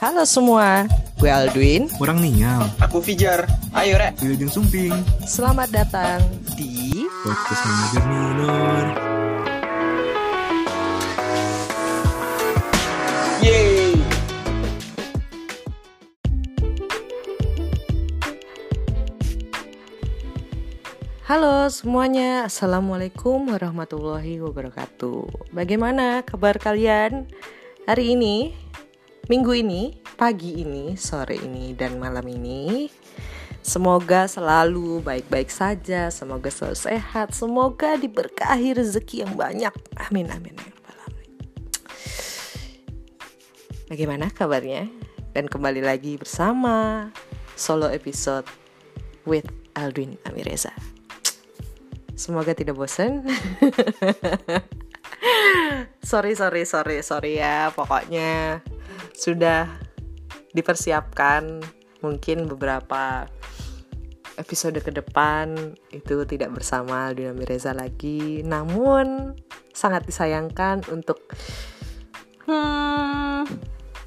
Halo semua, gue Aldwin. Kurang ninyam. Aku Fijar. Ayo, Rek. Wilujeng Sumping. Selamat datang di Podcast Manajer Minor. Yeay. Halo semuanya, Assalamualaikum warahmatullahi wabarakatuh Bagaimana kabar kalian hari ini, minggu ini, pagi ini, sore ini, dan malam ini Semoga selalu baik-baik saja, semoga selalu sehat, semoga diberkahi rezeki yang banyak Amin, amin, alamin. Bagaimana kabarnya? Dan kembali lagi bersama solo episode with Aldwin Amireza Semoga tidak bosan. sorry, sorry, sorry, sorry ya. Pokoknya sudah dipersiapkan mungkin beberapa episode ke depan itu tidak bersama Aldina Mireza lagi. Namun sangat disayangkan untuk hmm,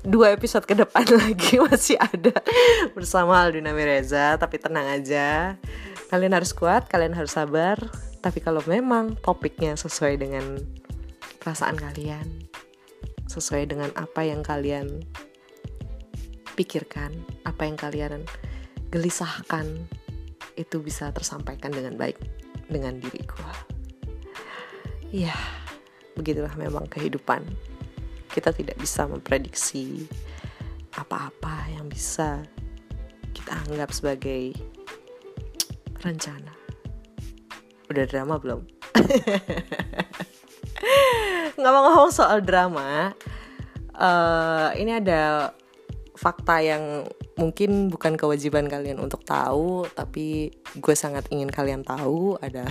dua episode ke depan lagi masih ada bersama Aldina Mireza. Tapi tenang aja, kalian harus kuat, kalian harus sabar. Tapi kalau memang topiknya sesuai dengan perasaan kalian, sesuai dengan apa yang kalian pikirkan, apa yang kalian gelisahkan, itu bisa tersampaikan dengan baik dengan diriku. Ya, begitulah memang kehidupan. Kita tidak bisa memprediksi apa-apa yang bisa kita anggap sebagai rencana. Udah drama belum? Ngomong-ngomong soal drama, uh, ini ada fakta yang mungkin bukan kewajiban kalian untuk tahu, tapi gue sangat ingin kalian tahu ada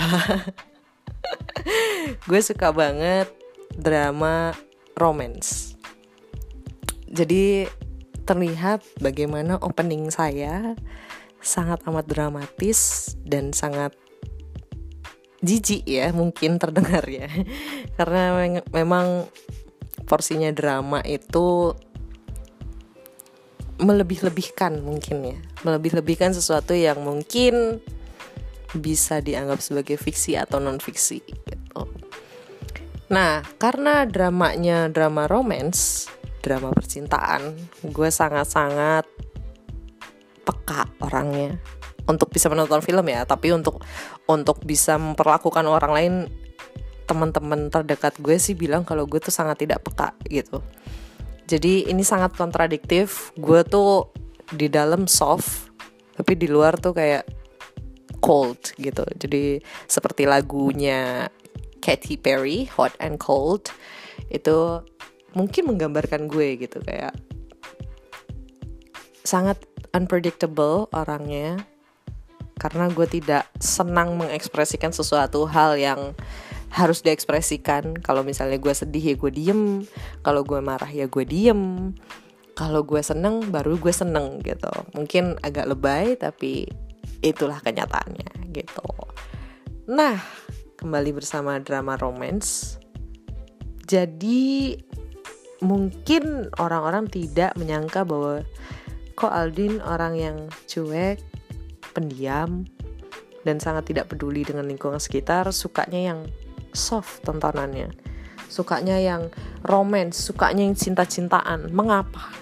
gue suka banget drama romance. Jadi terlihat bagaimana opening saya sangat amat dramatis dan sangat jijik ya mungkin terdengar ya. Karena memang porsinya drama itu melebih-lebihkan mungkin ya. Melebih-lebihkan sesuatu yang mungkin bisa dianggap sebagai fiksi atau non fiksi gitu. Nah, karena dramanya drama romance, drama percintaan, gue sangat-sangat peka orangnya. Untuk bisa menonton film ya tapi untuk untuk bisa memperlakukan orang lain teman-teman terdekat gue sih bilang kalau gue tuh sangat tidak peka gitu. Jadi ini sangat kontradiktif. Gue tuh di dalam soft tapi di luar tuh kayak cold gitu. Jadi seperti lagunya Katy Perry Hot and Cold itu mungkin menggambarkan gue gitu. Kayak sangat unpredictable orangnya karena gue tidak senang mengekspresikan sesuatu hal yang harus diekspresikan. Kalau misalnya gue sedih ya gue diem. Kalau gue marah ya gue diem. Kalau gue seneng baru gue seneng gitu. Mungkin agak lebay tapi itulah kenyataannya gitu. Nah kembali bersama drama romance. Jadi mungkin orang-orang tidak menyangka bahwa kok Aldin orang yang cuek pendiam dan sangat tidak peduli dengan lingkungan sekitar sukanya yang soft tontonannya. Sukanya yang romance sukanya yang cinta-cintaan. Mengapa?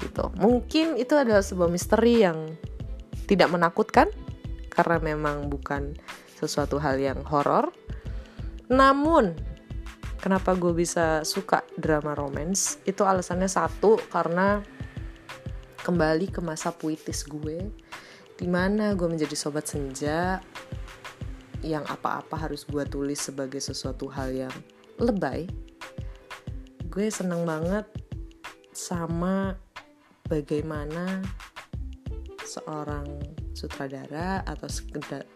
Gitu. Mungkin itu adalah sebuah misteri yang tidak menakutkan karena memang bukan sesuatu hal yang horor. Namun kenapa gue bisa suka drama romance? Itu alasannya satu karena kembali ke masa puitis gue di mana gue menjadi sobat senja yang apa-apa harus gue tulis sebagai sesuatu hal yang lebay gue seneng banget sama bagaimana seorang sutradara atau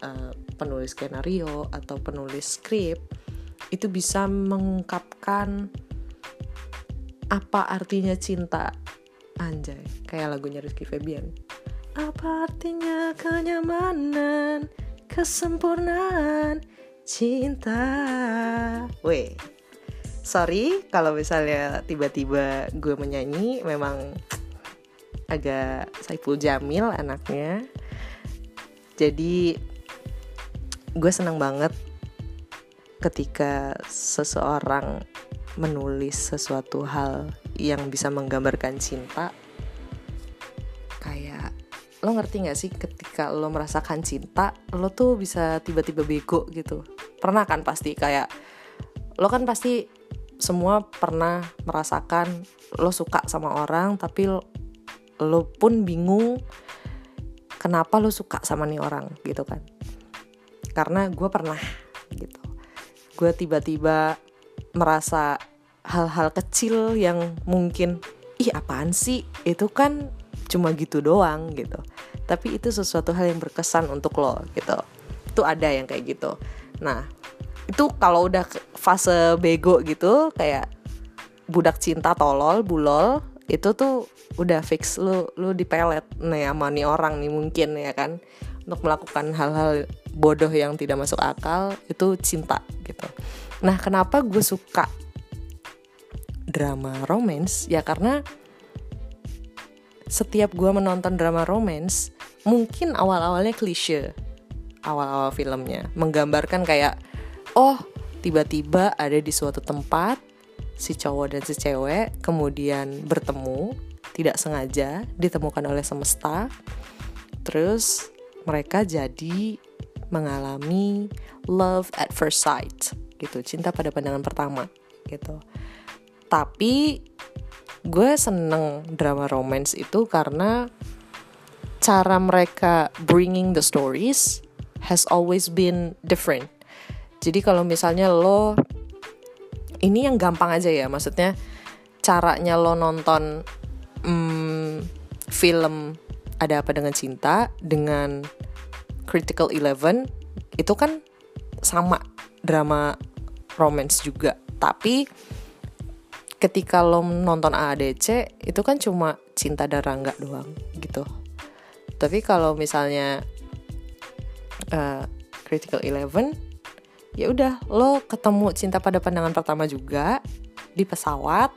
uh, penulis skenario atau penulis skrip itu bisa mengungkapkan apa artinya cinta anjay. Kayak lagunya Rizky Febian apa artinya kenyamanan kesempurnaan cinta? Weh sorry kalau misalnya tiba-tiba gue menyanyi memang agak Saiful Jamil anaknya. Jadi gue senang banget ketika seseorang menulis sesuatu hal yang bisa menggambarkan cinta lo ngerti gak sih ketika lo merasakan cinta lo tuh bisa tiba-tiba bego gitu? Pernah kan pasti kayak lo kan pasti semua pernah merasakan lo suka sama orang tapi lo, lo pun bingung kenapa lo suka sama nih orang gitu kan? Karena gue pernah gitu. Gue tiba-tiba merasa hal-hal kecil yang mungkin ih apaan sih? Itu kan cuma gitu doang gitu tapi itu sesuatu hal yang berkesan untuk lo gitu itu ada yang kayak gitu nah itu kalau udah fase bego gitu kayak budak cinta tolol bulol itu tuh udah fix lu lu dipelet nih sama nih orang nih mungkin ya kan untuk melakukan hal-hal bodoh yang tidak masuk akal itu cinta gitu. Nah, kenapa gue suka drama romance? Ya karena setiap gue menonton drama romance, mungkin awal-awalnya klise, awal-awal filmnya. Menggambarkan kayak, oh tiba-tiba ada di suatu tempat si cowok dan si cewek kemudian bertemu tidak sengaja ditemukan oleh semesta. Terus mereka jadi mengalami love at first sight gitu cinta pada pandangan pertama gitu. Tapi gue seneng drama romance itu karena cara mereka bringing the stories has always been different. Jadi kalau misalnya lo ini yang gampang aja ya maksudnya caranya lo nonton hmm, film ada apa dengan cinta dengan Critical Eleven itu kan sama drama romance juga. Tapi ketika lo nonton AADC itu kan cuma cinta dan rangga doang gitu. Tapi kalau misalnya uh, Critical Eleven ya udah lo ketemu cinta pada pandangan pertama juga di pesawat.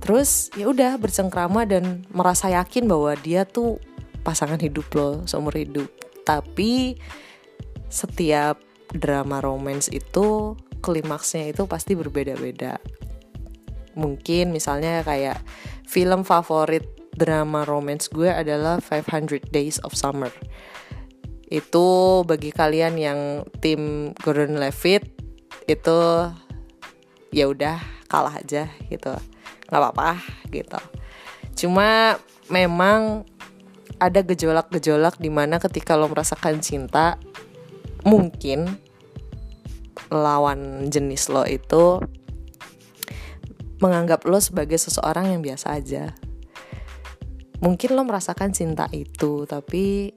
Terus ya udah bercengkrama dan merasa yakin bahwa dia tuh pasangan hidup lo seumur hidup. Tapi setiap drama romance itu klimaksnya itu pasti berbeda-beda mungkin misalnya kayak film favorit drama romance gue adalah 500 Days of Summer. Itu bagi kalian yang tim Gordon Levitt itu ya udah kalah aja gitu. Nggak apa-apa gitu. Cuma memang ada gejolak-gejolak di mana ketika lo merasakan cinta mungkin lawan jenis lo itu menganggap lo sebagai seseorang yang biasa aja. Mungkin lo merasakan cinta itu tapi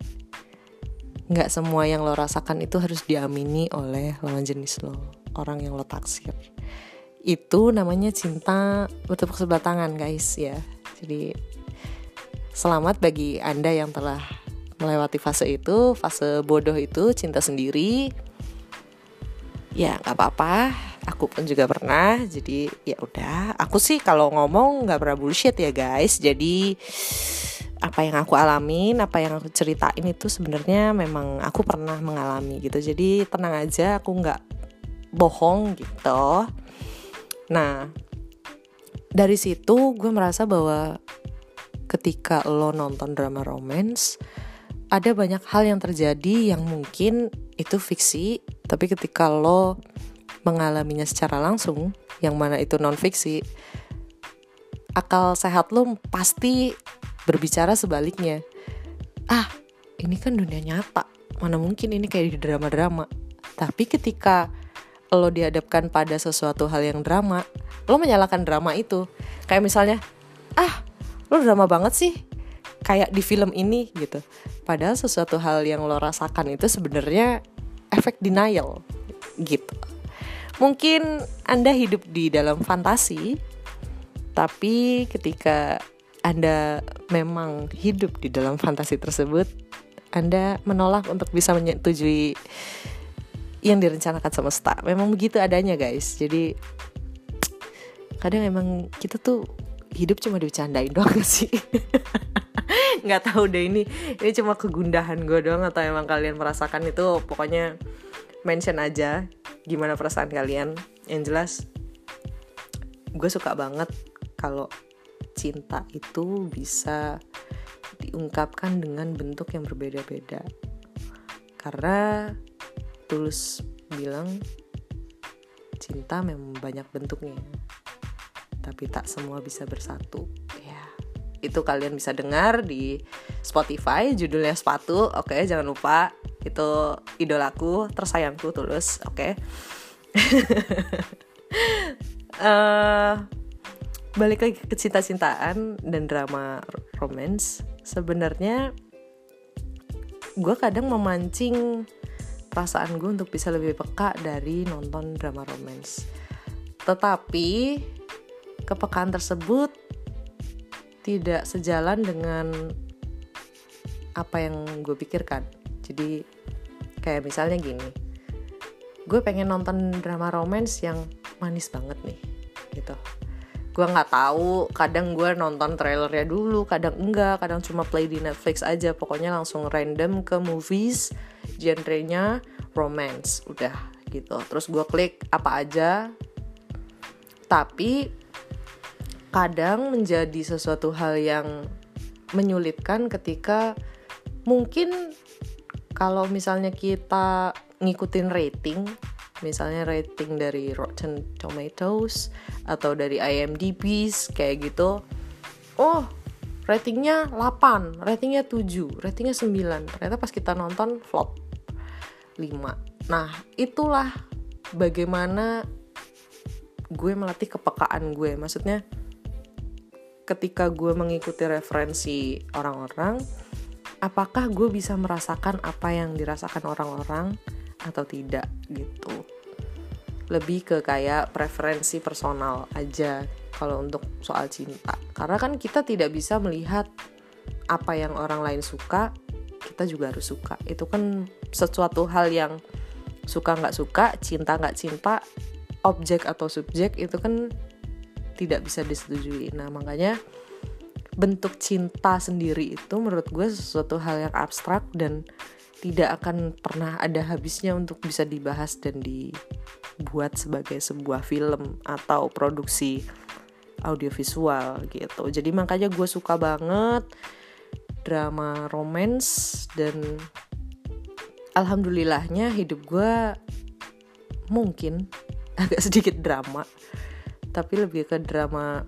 nggak semua yang lo rasakan itu harus diamini oleh lawan jenis lo orang yang lo taksir. Itu namanya cinta bertepuk sebelah tangan guys ya. Jadi Selamat bagi Anda yang telah melewati fase itu, fase bodoh itu, cinta sendiri. Ya nggak apa-apa, aku pun juga pernah. Jadi ya udah, aku sih kalau ngomong nggak pernah bullshit ya guys. Jadi apa yang aku alamin, apa yang aku ceritain itu sebenarnya memang aku pernah mengalami gitu. Jadi tenang aja, aku nggak bohong gitu. Nah, dari situ gue merasa bahwa ketika lo nonton drama romance ada banyak hal yang terjadi yang mungkin itu fiksi tapi ketika lo mengalaminya secara langsung yang mana itu non fiksi akal sehat lo pasti berbicara sebaliknya. Ah ini kan dunia nyata. Mana mungkin ini kayak di drama-drama. Tapi ketika lo dihadapkan pada sesuatu hal yang drama lo menyalakan drama itu. Kayak misalnya ah lo drama banget sih kayak di film ini gitu. Padahal sesuatu hal yang lo rasakan itu sebenarnya efek denial gitu mungkin anda hidup di dalam fantasi tapi ketika anda memang hidup di dalam fantasi tersebut anda menolak untuk bisa menyetujui yang direncanakan semesta. Memang begitu adanya guys. Jadi kadang emang kita tuh hidup cuma dibercandain doang sih. Nggak tahu deh ini ini cuma kegundahan gue doang atau emang kalian merasakan itu. Pokoknya mention aja gimana perasaan kalian. Yang jelas gue suka banget kalau cinta itu bisa diungkapkan dengan bentuk yang berbeda-beda. Karena tulus bilang cinta memang banyak bentuknya tapi tak semua bisa bersatu. Ya itu kalian bisa dengar di Spotify judulnya sepatu oke jangan lupa. Itu idolaku tersayangku tulus oke. Eh, balik lagi ke cinta-cintaan dan drama romance. Sebenarnya gue kadang memancing perasaan gue untuk bisa lebih peka dari nonton drama romance. Tetapi kepekaan tersebut tidak sejalan dengan apa yang gue pikirkan. Jadi kayak misalnya gini gue pengen nonton drama romance yang manis banget nih gitu. Gue nggak tahu kadang gue nonton trailernya dulu kadang enggak kadang cuma play di Netflix aja. Pokoknya langsung random ke movies genrenya romance udah gitu. Terus gue klik apa aja. Tapi kadang menjadi sesuatu hal yang menyulitkan ketika mungkin kalau misalnya kita ngikutin rating misalnya rating dari Rotten Tomatoes atau dari IMDb kayak gitu oh ratingnya 8 ratingnya 7 ratingnya 9 ternyata pas kita nonton flop 5 nah itulah bagaimana gue melatih kepekaan gue. Maksudnya ketika gue mengikuti referensi orang-orang apakah gue bisa merasakan apa yang dirasakan orang-orang atau tidak gitu. Lebih ke kayak preferensi personal aja kalau untuk soal cinta. Karena kan kita tidak bisa melihat apa yang orang lain suka kita juga harus suka. Itu kan sesuatu hal yang suka nggak suka cinta nggak cinta objek atau subjek itu kan tidak bisa disetujui nah makanya bentuk cinta sendiri itu menurut gue sesuatu hal yang abstrak dan tidak akan pernah ada habisnya untuk bisa dibahas dan dibuat sebagai sebuah film atau produksi audiovisual gitu. Jadi makanya gue suka banget drama romance dan alhamdulillahnya hidup gue mungkin agak sedikit drama tapi lebih ke drama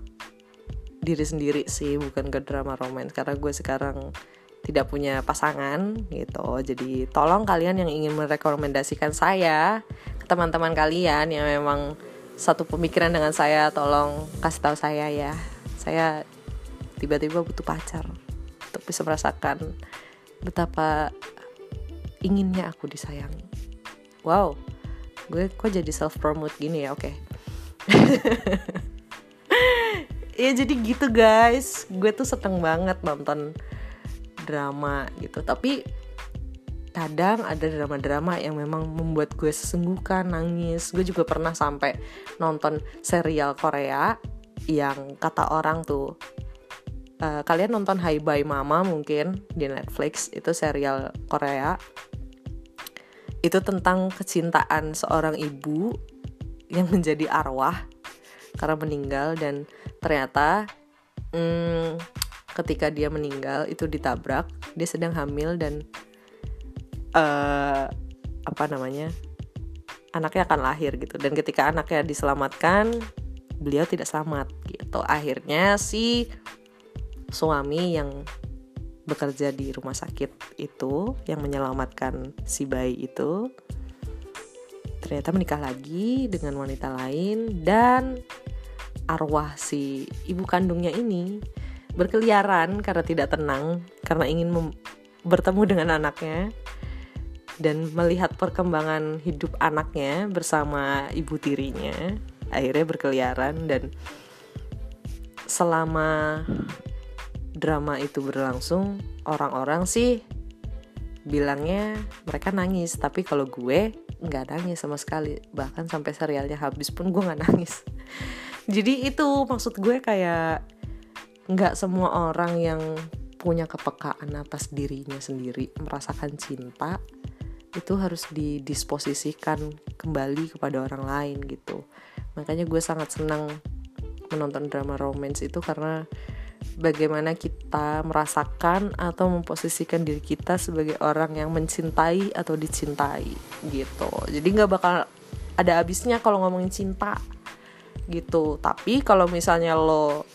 diri sendiri sih bukan ke drama romance karena gue sekarang tidak punya pasangan gitu. Jadi tolong kalian yang ingin merekomendasikan saya ke teman-teman kalian yang memang satu pemikiran dengan saya, tolong kasih tahu saya ya. Saya tiba-tiba butuh pacar untuk bisa merasakan betapa inginnya aku disayangi. Wow, gue kok jadi self promote gini ya? Oke. Okay. Ya jadi gitu guys, gue tuh seneng banget nonton drama gitu. Tapi kadang ada drama-drama yang memang membuat gue sesenggukan nangis. Gue juga pernah sampai nonton serial Korea yang kata orang tuh uh, kalian nonton Hai Bye Mama mungkin di Netflix itu serial Korea. Itu tentang kecintaan seorang ibu yang menjadi arwah karena meninggal dan ternyata hmm, ketika dia meninggal itu ditabrak dia sedang hamil dan uh, apa namanya anaknya akan lahir gitu. Dan ketika anaknya diselamatkan beliau tidak selamat gitu. Akhirnya si suami yang bekerja di rumah sakit itu yang menyelamatkan si bayi itu ternyata menikah lagi dengan wanita lain dan arwah si ibu kandungnya ini berkeliaran karena tidak tenang karena ingin bertemu dengan anaknya dan melihat perkembangan hidup anaknya bersama ibu tirinya. Akhirnya berkeliaran dan selama drama itu berlangsung orang-orang sih bilangnya mereka nangis. Tapi kalau gue nggak nangis sama sekali. Bahkan sampai serialnya habis pun gue nggak nangis. Jadi itu maksud gue kayak nggak semua orang yang punya kepekaan atas dirinya sendiri merasakan cinta itu harus didisposisikan kembali kepada orang lain gitu. Makanya gue sangat senang menonton drama romance itu karena bagaimana kita merasakan atau memposisikan diri kita sebagai orang yang mencintai atau dicintai gitu. Jadi nggak bakal ada habisnya kalau ngomongin cinta gitu. Tapi kalau misalnya lo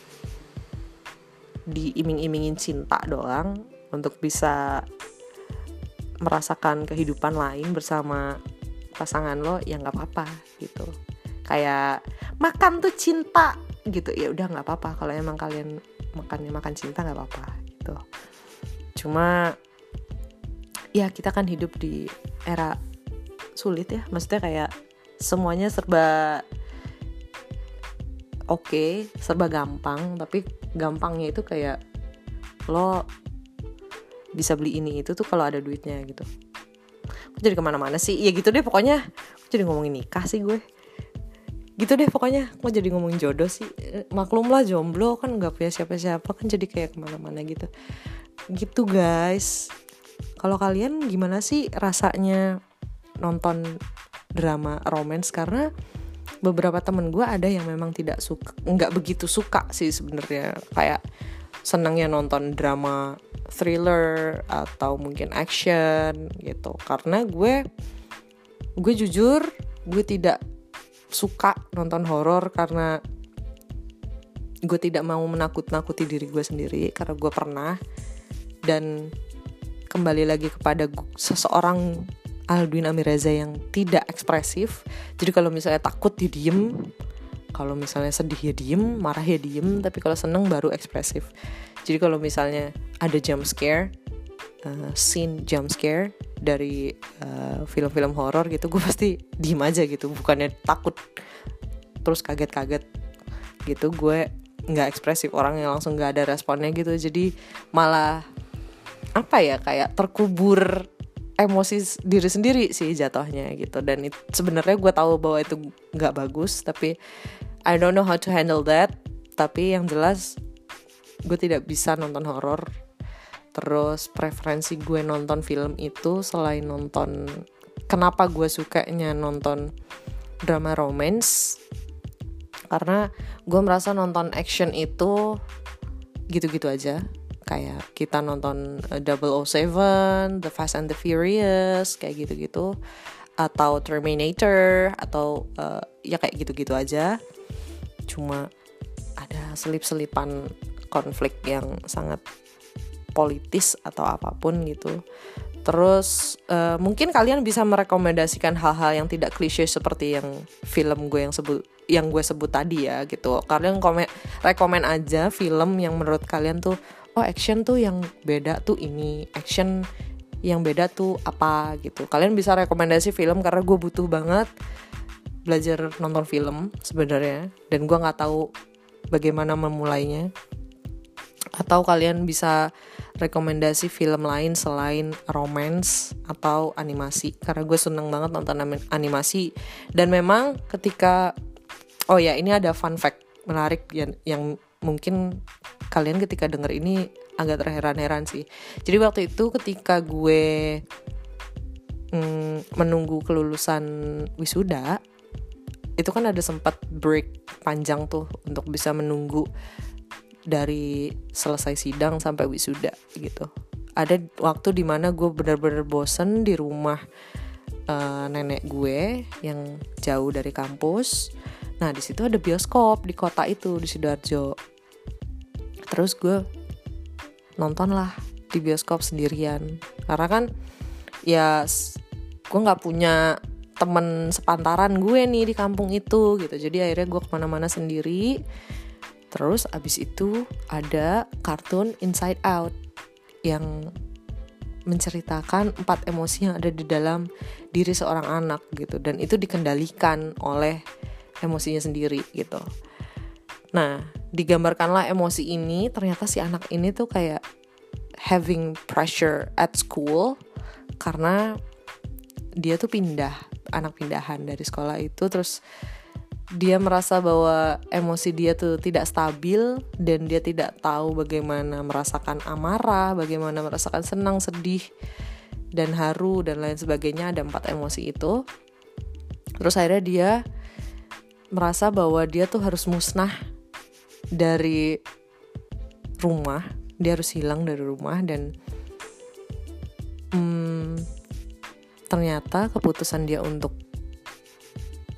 diiming-imingin cinta doang untuk bisa merasakan kehidupan lain bersama pasangan lo ya nggak apa-apa gitu. Kayak makan tuh cinta gitu. Ya udah nggak apa-apa kalau emang kalian makannya makan cinta nggak apa-apa gitu. Cuma ya kita kan hidup di era sulit ya. Maksudnya kayak semuanya serba oke okay, serba gampang tapi gampangnya itu kayak lo bisa beli ini itu tuh kalau ada duitnya gitu. Aku jadi ke mana-mana sih? Ya gitu deh pokoknya. Aku jadi ngomongin nikah sih gue gitu deh pokoknya mau jadi ngomongin jodoh sih. Eh, maklum lah jomblo kan nggak punya siapa-siapa kan jadi kayak ke mana-mana gitu. Gitu guys. Kalau kalian gimana sih rasanya nonton drama romance? Karena beberapa temen gue ada yang memang tidak suka nggak begitu suka sih sebenarnya. Kayak senangnya nonton drama thriller atau mungkin action gitu. Karena gue gue jujur gue tidak suka nonton horor karena gue tidak mau menakut-nakuti diri gue sendiri karena gue pernah. Dan kembali lagi kepada gu- seseorang Aldwin Amireza yang tidak ekspresif. Jadi kalau misalnya takut dia diem. Kalau misalnya sedih ya diem. Marah ya diem. Tapi kalau seneng baru ekspresif. Jadi kalau misalnya ada jump scare uh, scene jump scare dari uh, film-film horor gitu gue pasti diem aja gitu bukannya takut terus kaget-kaget gitu. Gue nggak ekspresif orang yang langsung nggak ada responnya gitu. Jadi malah apa ya kayak terkubur emosi diri sendiri sih jatuhnya gitu. Dan sebenarnya gue tahu bahwa itu nggak bagus tapi I don't know how to handle that. Tapi yang jelas gue tidak bisa nonton horor terus preferensi gue nonton film itu selain nonton kenapa gue sukanya nonton drama romance? Karena gue merasa nonton action itu gitu-gitu aja. Kayak kita nonton uh, 007, The Fast and the Furious kayak gitu-gitu. Atau Terminator atau uh, ya kayak gitu-gitu aja. Cuma ada selip-selipan konflik yang sangat politis atau apa pun gitu. Terus uh, mungkin kalian bisa merekomendasikan hal-hal yang tidak klise seperti yang film gue yang sebut yang gue sebut tadi ya gitu. Kalian komen rekomen aja film yang menurut kalian tuh oh action tuh yang beda tuh ini action yang beda tuh apa gitu. Kalian bisa rekomendasi film karena gue butuh banget belajar nonton film sebenarnya. Dan gue nggak tahu bagaimana memulainya atau kalian bisa rekomendasi film lain selain romance atau animasi? Karena gue seneng banget nonton anim- animasi. Dan memang ketika oh ya ini ada fun fact menarik yang, yang mungkin kalian ketika denger ini agak terheran-heran sih. Jadi waktu itu ketika gue mm, menunggu kelulusan wisuda itu kan ada sempat break panjang tuh untuk bisa menunggu dari selesai sidang sampai wisuda gitu. Ada waktu di mana gue bener-bener bosen di rumah eh, nenek gue yang jauh dari kampus. Nah di situ ada bioskop di kota itu di sidoarjo. Terus gue nonton lah di bioskop sendirian karena kan ya gue nggak punya temen sepantaran gue nih di kampung itu gitu jadi akhirnya gue ke mana-mana sendiri terus abis itu ada kartun Inside Out yang menceritakan empat emosi yang ada di dalam diri seorang anak gitu. Dan itu dikendalikan oleh emosinya sendiri gitu. Nah digambarkanlah emosi ini ternyata si anak ini tuh kayak having pressure at school karena dia tuh pindah anak pindahan dari sekolah itu. Terus dia merasa bahwa emosi dia tuh tidak stabil dan dia tidak tahu bagaimana merasakan amarah, bagaimana merasakan senang, sedih, dan haru dan lain sebagainya ada empat emosi itu. Terus akhirnya dia merasa bahwa dia tuh harus musnah dari rumah, dia harus hilang dari rumah dan hmm, ternyata keputusan dia untuk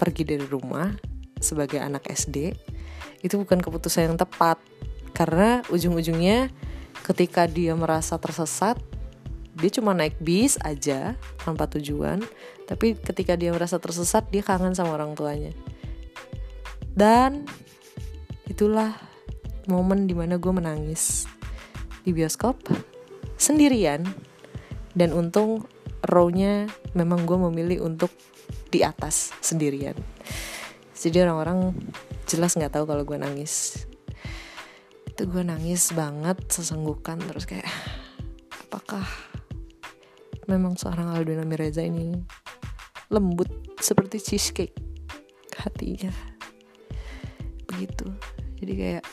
pergi dari rumah sebagai anak SD itu bukan keputusan yang tepat. Karena ujung-ujungnya ketika dia merasa tersesat dia cuma naik bis aja tanpa tujuan. Tapi ketika dia merasa tersesat dia kangen sama orang tuanya. Dan itulah momen di mana gue menangis di bioskop sendirian. Dan untung row-nya memang gue memilih untuk di atas sendirian jadi orang-orang jelas nggak tahu kalau gue nangis. Itu gue nangis banget sesenggukan terus kayak apakah memang seorang Aldo Mireza ini lembut seperti cheesecake hatinya? Begitu. Jadi kayak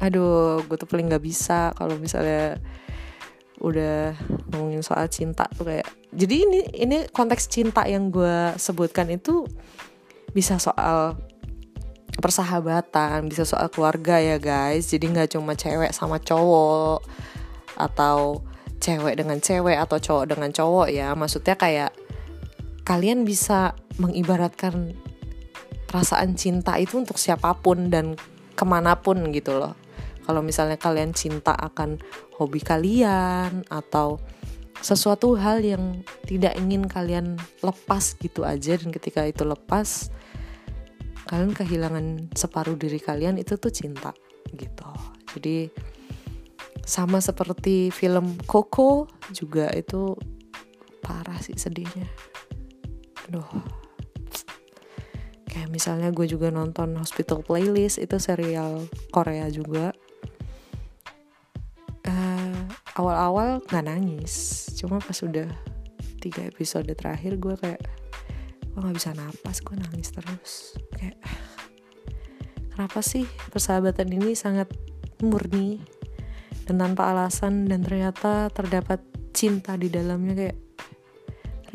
aduh gue tuh paling nggak bisa kalau misalnya udah ngomongin soal cinta tuh kayak jadi ini ini konteks cinta yang gue sebutkan itu bisa soal persahabatan bisa soal keluarga ya guys. Jadi nggak cuma cewek sama cowok atau cewek dengan cewek atau cowok dengan cowok ya. Maksudnya kayak kalian bisa mengibaratkan perasaan cinta itu untuk siapa pun dan ke mana pun gitu loh. Kalau misalnya kalian cinta akan hobi kalian atau sesuatu hal yang tidak ingin kalian lepas gitu aja. Dan ketika itu lepas kalian kehilangan separuh diri kalian itu tuh cinta gitu. Jadi sama seperti film Coco juga itu parah sih sedihnya. Aduh. Kayak misalnya gue juga nonton Hospital Playlist itu serial Korea juga. Awal-awal nggak nangis cuma pas udah tiga episode terakhir gue kayak gue nggak bisa napas gue nangis terus. Kayak kenapa sih persahabatan ini sangat murni dan tanpa alasan dan ternyata terdapat cinta di dalamnya? Kayak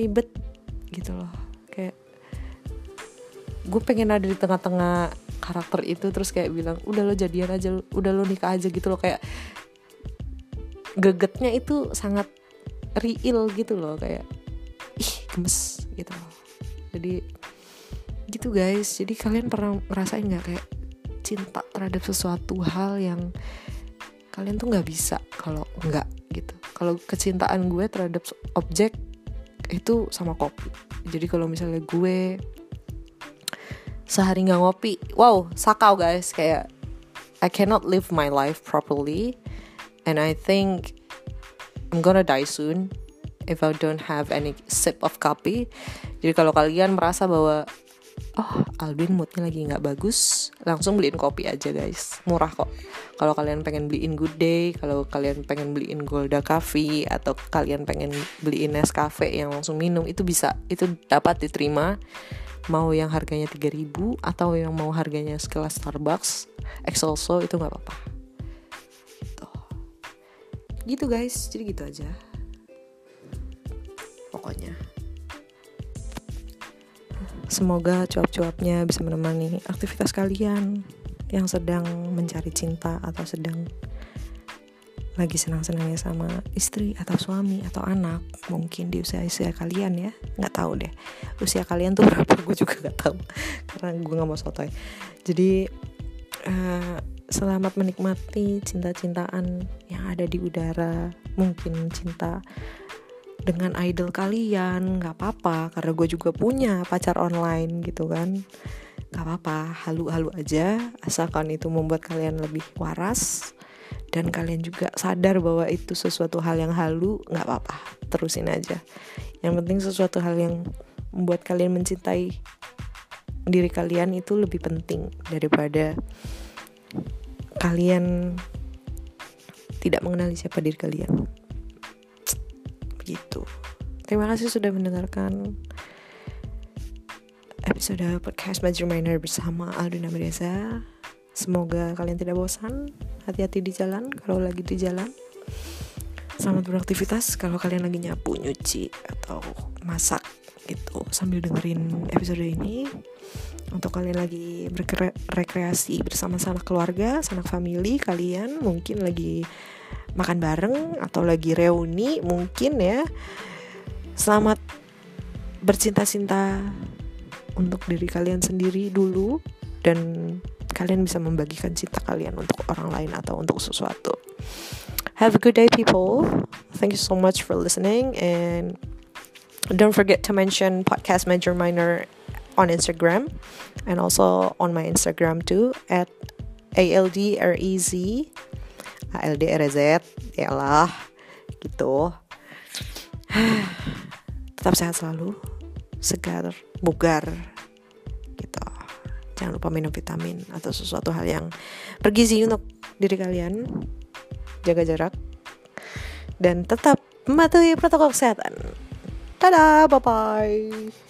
ribet gitu loh. Kayak gue pengen ada di tengah-tengah karakter itu terus kayak bilang udah lo jadian aja udah lo nikah aja gitu loh. Kayak gegetnya itu sangat real gitu loh kayak ih gemes gitu. Loh jadi gitu guys. Jadi kalian pernah ngerasain nggak kayak cinta terhadap sesuatu hal yang kalian tuh nggak bisa kalau nggak gitu? Kalau kecintaan gue terhadap objek itu sama kopi. Jadi kalau misalnya gue sehari nggak ngopi wow sakau guys. Kayak I cannot live my life properly. And I think I'm gonna die soon if I don't have any sip of coffee. Jadi kalau kalian merasa bahwa oh Alvin moodnya lagi nggak bagus, langsung beliin kopi aja guys, murah kok. Kalau kalian pengen beliin Good Day, kalau kalian pengen beliin Golda Coffee atau kalian pengen beliin Nescafe yang langsung minum itu bisa, itu dapat diterima. Mau yang harganya 3000 atau yang mau harganya sekelas Starbucks, Excelso itu nggak apa-apa gitu guys. Jadi gitu aja. Pokoknya. Semoga cuap-cuapnya bisa menemani aktivitas kalian yang sedang mencari cinta atau sedang lagi senang-senangnya sama istri atau suami atau anak mungkin di usia usia kalian ya. Nggak tahu deh. Usia kalian tuh berapa? Gue juga nggak tahu. Karena gue nggak mau sotoy. Jadi uh, selamat menikmati cinta-cintaan yang ada di udara. Mungkin cinta dengan idol kalian nggak apa-apa karena gue juga punya pacar online gitu kan. Nggak apa-apa halu-halu aja asalkan itu membuat kalian lebih waras dan kalian juga sadar bahwa itu sesuatu hal yang halu nggak apa-apa terusin aja. Yang penting sesuatu hal yang membuat kalian mencintai diri kalian itu lebih penting daripada kalian tidak mengenali siapa diri kalian. Begitu. Terima kasih sudah mendengarkan episode podcast Major Minor bersama Alduna Mereza. Semoga kalian tidak bosan. Hati-hati di jalan kalau lagi di jalan. Selamat beraktivitas kalau kalian lagi nyapu, nyuci atau masak gitu sambil dengerin episode ini. Untuk kalian lagi berrekreasi bersama sanak keluarga, sanak family, kalian mungkin lagi makan bareng atau lagi reuni mungkin ya. Selamat bercinta-cinta untuk diri kalian sendiri dulu dan kalian bisa membagikan cinta kalian untuk orang lain atau untuk sesuatu. Have a good day people. Thank you so much for listening and don't forget to mention podcast major minor on Instagram and also on my Instagram too at ALDREZ ALDRZ ya lah gitu. Tetap sehat selalu segar bugar gitu. Jangan lupa minum vitamin atau sesuatu hal yang bergizi untuk diri kalian. Jaga jarak dan tetap mematuhi protokol kesehatan dadah bye bye